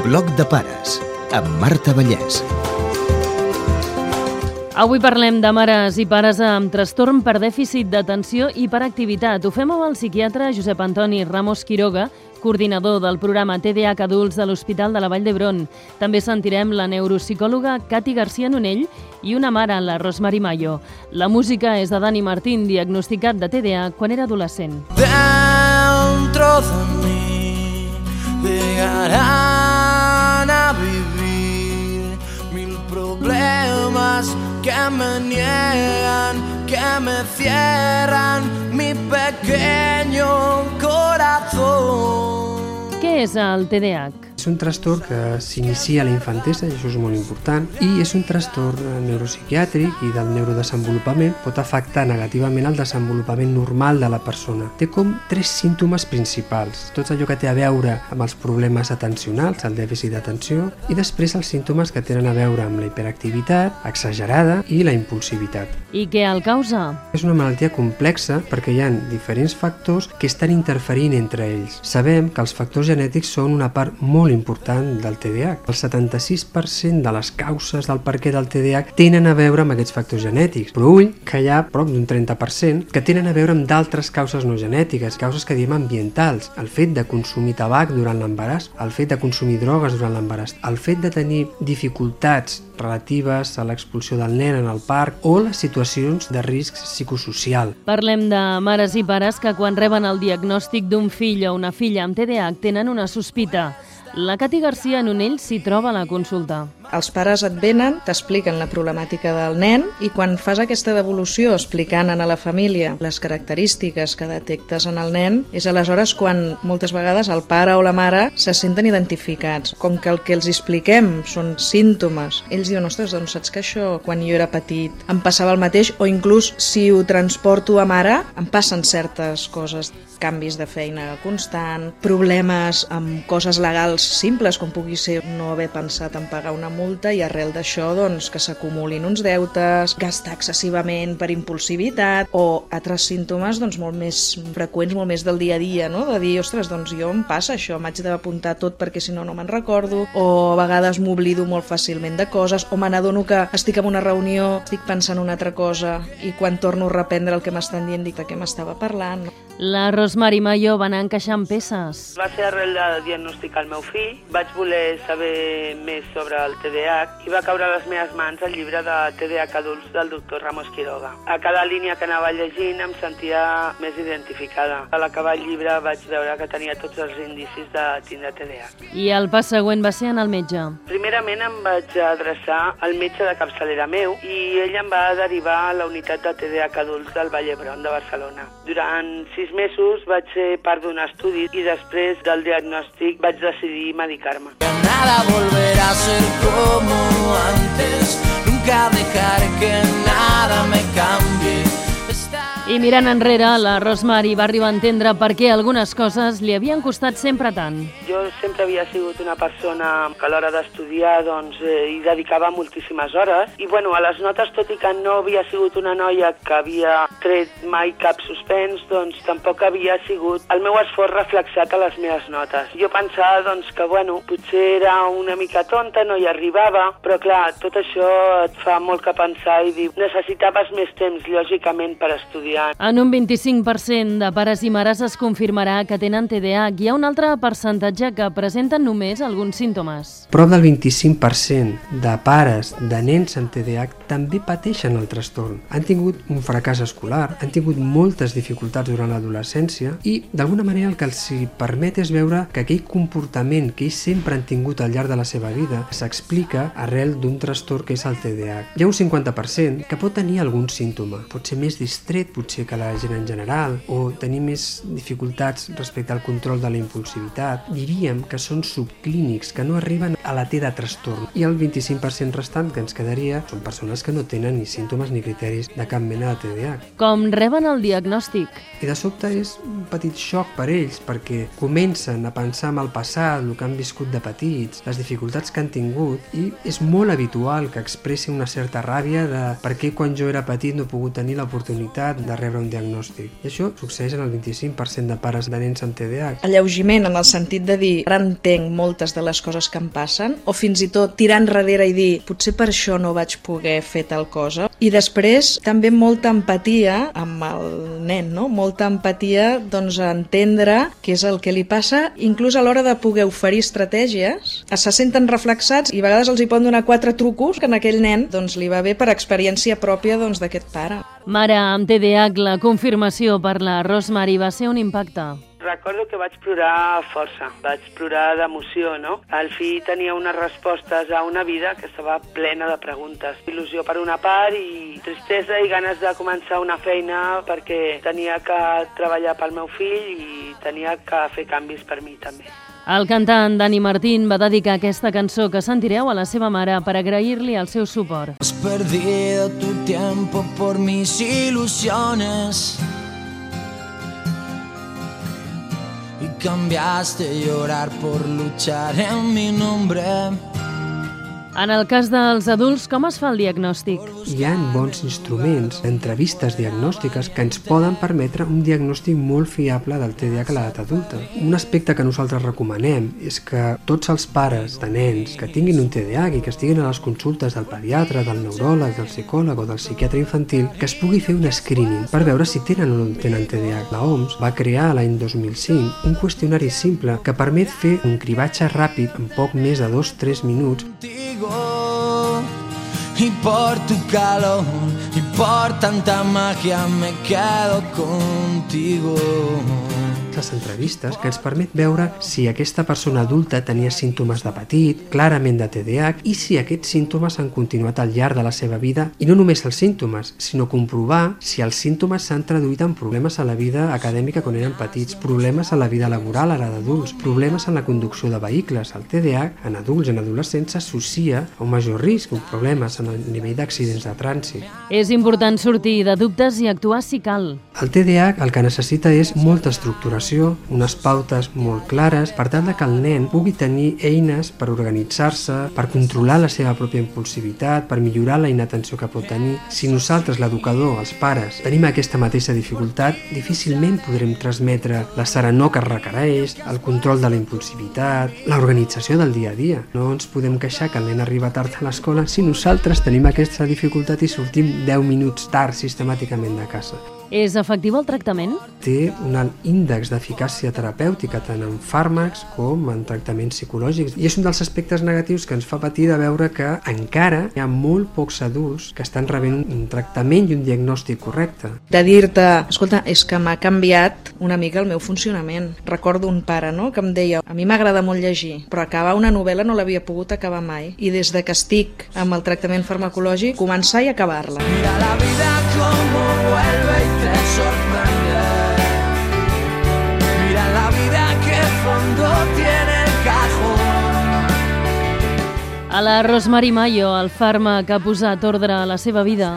Bloc de pares, amb Marta Vallès. Avui parlem de mares i pares amb trastorn per dèficit d'atenció i per activitat. Ho fem amb el psiquiatre Josep Antoni Ramos Quiroga, coordinador del programa TDAH Adults de l'Hospital de la Vall d'Hebron. També sentirem la neuropsicòloga Cati García Nonell i una mare, la Rosmari Mayo. La música és de Dani Martín, diagnosticat de TDAH quan era adolescent. Dentro de mí llegarán que me niegan, que me cierran mi pequeño corazón. Què és el TDAH? És un trastorn que s'inicia a la infantesa, i això és molt important, i és un trastorn neuropsiquiàtric i del neurodesenvolupament, pot afectar negativament el desenvolupament normal de la persona. Té com tres símptomes principals, tot allò que té a veure amb els problemes atencionals, el dèficit d'atenció, i després els símptomes que tenen a veure amb la hiperactivitat exagerada i la impulsivitat. I què el causa? És una malaltia complexa perquè hi ha diferents factors que estan interferint entre ells. Sabem que els factors genètics són una part molt important del TDAH. El 76% de les causes del perquè del TDAH tenen a veure amb aquests factors genètics, però ull que hi ha prop d'un 30% que tenen a veure amb d'altres causes no genètiques, causes que diem ambientals, el fet de consumir tabac durant l'embaràs, el fet de consumir drogues durant l'embaràs, el fet de tenir dificultats relatives a l'expulsió del nen en el parc o les situacions de risc psicosocial. Parlem de mares i pares que quan reben el diagnòstic d'un fill o una filla amb TDAH tenen una sospita. La Cati García Nonell s'hi troba a la consulta. Els pares et venen, t'expliquen la problemàtica del nen i quan fas aquesta devolució explicant a la família les característiques que detectes en el nen, és aleshores quan moltes vegades el pare o la mare se senten identificats. Com que el que els expliquem són símptomes, ells diuen, ostres, doncs saps que això quan jo era petit em passava el mateix o inclús si ho transporto a mare em passen certes coses canvis de feina constant, problemes amb coses legals simples, com pugui ser no haver pensat en pagar una multa i arrel d'això doncs, que s'acumulin uns deutes, gastar excessivament per impulsivitat o altres símptomes doncs, molt més freqüents, molt més del dia a dia, no? de dir, ostres, doncs jo em passa això, m'haig d'apuntar tot perquè si no no me'n recordo, o a vegades m'oblido molt fàcilment de coses, o me n'adono que estic en una reunió, estic pensant una altra cosa i quan torno a reprendre el que m'estan dient dic de què m'estava parlant. La Rosmari Mayo va anar encaixant peces. Va ser arrel de diagnosticar el meu fill. Vaig voler saber més sobre el TDAH i va caure a les meves mans el llibre de TDAH adults del doctor Ramos Quiroga. A cada línia que anava llegint em sentia més identificada. A l'acabar el llibre vaig veure que tenia tots els indicis de tindre TDAH. I el pas següent va ser en el metge. Primerament em vaig adreçar al metge de capçalera meu i ell em va derivar a la unitat de TDAH adults del Vall d'Hebron de Barcelona. Durant sis mesos vaig ser part d'un estudi i després del diagnòstic vaig decidir medicar-me. Nada volverá a ser como antes, nunca dejar que nada me cambie. I mirant enrere, la Rosmari va arribar a entendre per què algunes coses li havien costat sempre tant. Jo sempre havia sigut una persona que a l'hora d'estudiar doncs, eh, hi dedicava moltíssimes hores i bueno, a les notes, tot i que no havia sigut una noia que havia tret mai cap suspens, doncs tampoc havia sigut el meu esforç reflexat a les meves notes. Jo pensava doncs, que bueno, potser era una mica tonta, no hi arribava, però clar, tot això et fa molt que pensar i dir necessitaves més temps, lògicament, per estudiar. En un 25% de pares i mares es confirmarà que tenen TDAH. Hi ha un altre percentatge que presenten només alguns símptomes. Prop del 25% de pares de nens amb TDAH també pateixen el trastorn. Han tingut un fracàs escolar, han tingut moltes dificultats durant l'adolescència i, d'alguna manera, el que els permet és veure que aquell comportament que ells sempre han tingut al llarg de la seva vida s'explica arrel d'un trastorn que és el TDAH. Hi ha un 50% que pot tenir algun símptoma. Pot ser més distret, potser que la gent en general, o tenir més dificultats respecte al control de la impulsivitat. Diríem que són subclínics, que no arriben a la T de trastorn. I el 25% restant que ens quedaria són persones que no tenen ni símptomes ni criteris de cap mena de TDAH. Com reben el diagnòstic? I de sobte és un petit xoc per ells perquè comencen a pensar en el passat, el que han viscut de petits, les dificultats que han tingut i és molt habitual que expressi una certa ràbia de per què quan jo era petit no he pogut tenir l'oportunitat de de rebre un diagnòstic. I això succeeix en el 25% de pares de nens amb TDAH. Alleugiment en el sentit de dir ara entenc moltes de les coses que em passen o fins i tot tirar enrere i dir potser per això no vaig poder fer tal cosa. I després també molta empatia amb el nen, no? molta empatia doncs, a entendre què és el que li passa, inclús a l'hora de poder oferir estratègies, se senten reflexats i a vegades els hi poden donar quatre trucos que en aquell nen doncs, li va bé per experiència pròpia doncs, d'aquest doncs, pare. Mare amb TDAH, la confirmació per la Rosemary va ser un impacte. Recordo que vaig plorar força, vaig plorar d'emoció, no? El fill tenia unes respostes a una vida que estava plena de preguntes. Il·lusió per una part i tristesa i ganes de començar una feina perquè tenia que treballar pel meu fill i tenia que fer canvis per mi també. El cantant Dani Martín va dedicar aquesta cançó que sentireu a la seva mare per agrair-li el seu suport. Has perdido tu tiempo por mis ilusiones cambiaste llorar por luchar en mi nombre En el cas dels adults, com es fa el diagnòstic? Hi ha bons instruments, entrevistes diagnòstiques que ens poden permetre un diagnòstic molt fiable del TDAH a l'edat adulta. Un aspecte que nosaltres recomanem és que tots els pares de nens que tinguin un TDAH i que estiguin a les consultes del pediatre, del neuròleg, del psicòleg o del psiquiatre infantil, que es pugui fer un screening per veure si tenen o no tenen TDAH. La OMS va crear l'any 2005 un qüestionari simple que permet fer un cribatge ràpid en poc més de 2-3 minuts y por tu calor y por tanta magia me quedo contigo. Les entrevistes que ens permet veure si aquesta persona adulta tenia símptomes de petit, clarament de TDAH, i si aquests símptomes han continuat al llarg de la seva vida, i no només els símptomes, sinó comprovar si els símptomes s'han traduït en problemes a la vida acadèmica quan eren petits, problemes a la vida laboral ara d'adults, problemes en la conducció de vehicles. El TDAH en adults i en adolescents s'associa a un major risc, problemes en el nivell d'accidents de trànsit. És important sortir de dubtes i actuar si cal. El TDAH el que necessita és molta estructuració informació, unes pautes molt clares, per tal que el nen pugui tenir eines per organitzar-se, per controlar la seva pròpia impulsivitat, per millorar la inatenció que pot tenir. Si nosaltres, l'educador, els pares, tenim aquesta mateixa dificultat, difícilment podrem transmetre la serenor que requereix, el control de la impulsivitat, l'organització del dia a dia. No ens podem queixar que el nen arriba tard a l'escola si nosaltres tenim aquesta dificultat i sortim 10 minuts tard sistemàticament de casa. És efectiu el tractament? Té un alt índex d'eficàcia terapèutica tant en fàrmacs com en tractaments psicològics i és un dels aspectes negatius que ens fa patir de veure que encara hi ha molt pocs adults que estan rebent un tractament i un diagnòstic correcte. De dir-te, escolta, és que m'ha canviat una mica el meu funcionament. Recordo un pare no, que em deia, a mi m'agrada molt llegir, però acabar una novel·la no l'havia pogut acabar mai. I des de que estic amb el tractament farmacològic, començar i acabar-la. Mira la vida como A la Rosemary Mayo, el fàrmac ha posat ordre a la seva vida.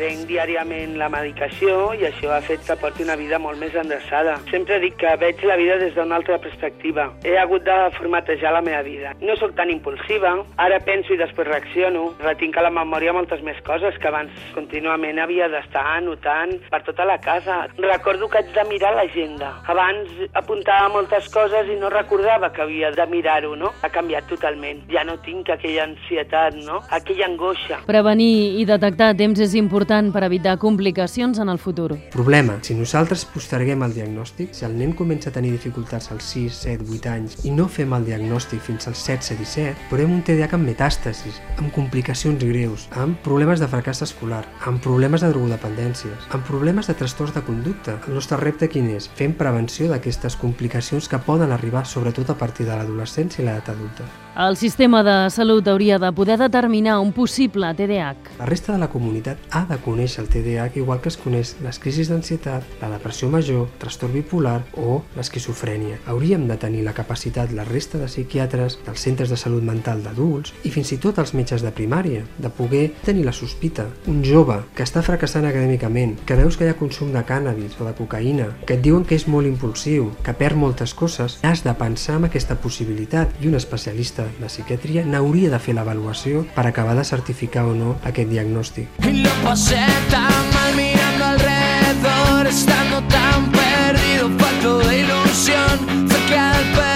Prenc diàriament la medicació i això ha fet que porti una vida molt més endreçada. Sempre dic que veig la vida des d'una altra perspectiva. He hagut de formatejar la meva vida. No sóc tan impulsiva, ara penso i després reacciono. Retinc a la memòria moltes més coses que abans contínuament havia d'estar anotant per tota la casa. Recordo que haig de mirar l'agenda. Abans apuntava moltes coses i no recordava que havia de mirar-ho, no? Ha canviat totalment. Ja no tinc aquella ansietat, no? Aquella angoixa. Prevenir i detectar temps és important per evitar complicacions en el futur. Problema. Si nosaltres posterguem el diagnòstic, si el nen comença a tenir dificultats als 6, 7, 8 anys i no fem el diagnòstic fins als 16, 17, veurem un TDAH amb metàstasis, amb complicacions greus, amb problemes de fracàs escolar, amb problemes de drogodependències, amb problemes de trastorns de conducta. El nostre repte quin és? Fem prevenció d'aquestes complicacions que poden arribar sobretot a partir de l'adolescència i l'edat adulta. El sistema de salut hauria de poder determinar un possible TDAH. La resta de la comunitat ha de conèixer el TDAH igual que es coneix les crisis d'ansietat, la depressió major, trastorn bipolar o l'esquizofrènia. Hauríem de tenir la capacitat, la resta de psiquiatres, dels centres de salut mental d'adults i fins i tot els metges de primària, de poder tenir la sospita. Un jove que està fracassant acadèmicament, que veus que hi ha consum de cànnabis o de cocaïna, que et diuen que és molt impulsiu, que perd moltes coses, has de pensar en aquesta possibilitat i un especialista especialista de psiquiatria n'hauria de fer l'avaluació per acabar de certificar o no aquest diagnòstic. Y lo pasé tan mal mirando alrededor, estando tan perdido, falto de ilusión, cerca del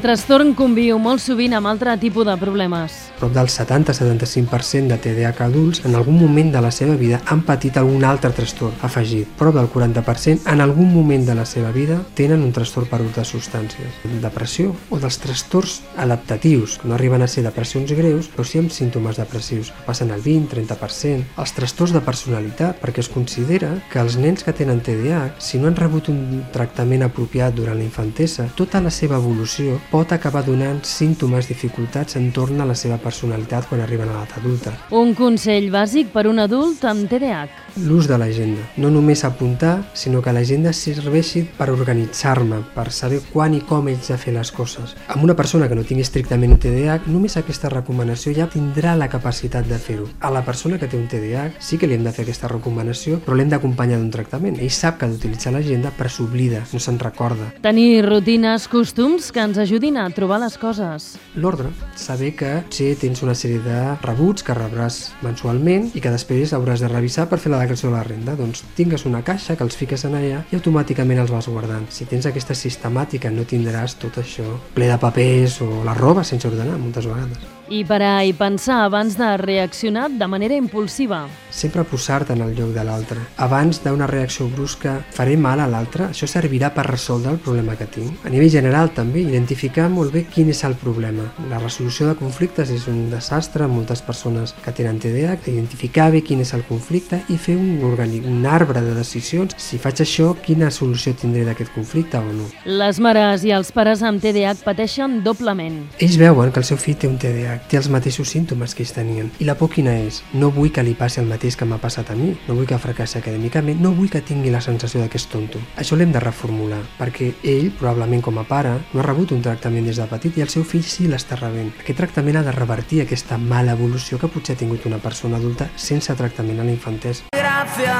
trastorn conviu molt sovint amb altre tipus de problemes. Prop del 70-75% de TDAH adults en algun moment de la seva vida han patit algun altre trastorn afegit. Prop del 40% en algun moment de la seva vida tenen un trastorn per ús de substàncies. Depressió o dels trastorns adaptatius, que no arriben a ser depressions greus, però sí amb símptomes depressius. Passen al 20-30%. Els trastorns de personalitat, perquè es considera que els nens que tenen TDAH, si no han rebut un tractament apropiat durant la infantesa, tota la seva evolució pot acabar donant símptomes, dificultats entorn a la seva personalitat quan arriben a l'edat adulta. Un consell bàsic per un adult amb TDAH. L'ús de l'agenda. No només apuntar, sinó que l'agenda serveixi per organitzar-me, per saber quan i com haig de fer les coses. Amb una persona que no tingui estrictament un TDAH, només aquesta recomanació ja tindrà la capacitat de fer-ho. A la persona que té un TDAH sí que li hem de fer aquesta recomanació, però l'hem d'acompanyar d'un tractament. Ell sap que ha d'utilitzar l'agenda, però s'oblida, no se'n recorda. Tenir rutines, costums que ens ajudin a trobar les coses. L'ordre, saber que potser tens una sèrie de rebuts que rebràs mensualment i que després hauràs de revisar per fer la declaració de la renda. Doncs tingues una caixa que els fiques en allà i automàticament els vas guardant. Si tens aquesta sistemàtica no tindràs tot això ple de papers o la roba sense ordenar moltes vegades. I parar i pensar abans de reaccionar de manera impulsiva. Sempre posar-te en el lloc de l'altre. Abans d'una reacció brusca, faré mal a l'altre? Això servirà per resoldre el problema que tinc. A nivell general també, identificar molt bé quin és el problema. La resolució de conflictes és un desastre amb moltes persones que tenen TDAH, identificar bé quin és el conflicte i fer un, organic, un arbre de decisions. Si faig això, quina solució tindré d'aquest conflicte o no. Les mares i els pares amb TDAH pateixen doblement. Ells veuen que el seu fill té un TDAH, té els mateixos símptomes que ells tenien. I la por quina és? No vull que li passi el mateix que m'ha passat a mi, no vull que fracassi acadèmicament, no vull que tingui la sensació de que és tonto. Això l'hem de reformular, perquè ell, probablement com a pare, no ha rebut un tractament des de petit i el seu fill sí l'està rebent. Aquest tractament ha de revertir aquesta mala evolució que potser ha tingut una persona adulta sense tractament a la infantesa. Gracias,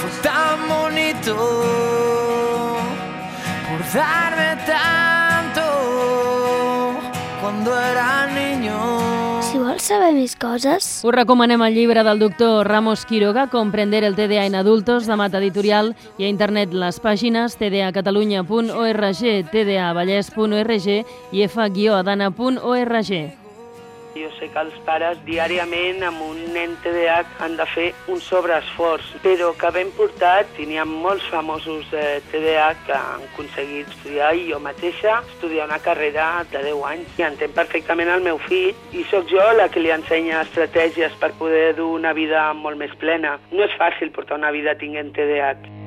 fue tan bonito por darme tanto cuando era niño. Si vols saber més coses, Us recomanem el llibre del doctor Ramos Quiroga, Comprender el TDA en adultos, de Mata Editorial, i a internet les pàgines tdacatalunya.org, tdavallès.org i f-adana.org. Jo sé que els pares diàriament amb un nen TDAH han de fer un sobreesforç, però que ben portat, i n'hi ha molts famosos eh, TDAH que han aconseguit estudiar, i jo mateixa estudiar una carrera de 10 anys. I entenc perfectament el meu fill, i sóc jo la que li ensenya estratègies per poder dur una vida molt més plena. No és fàcil portar una vida tinguent TDAH.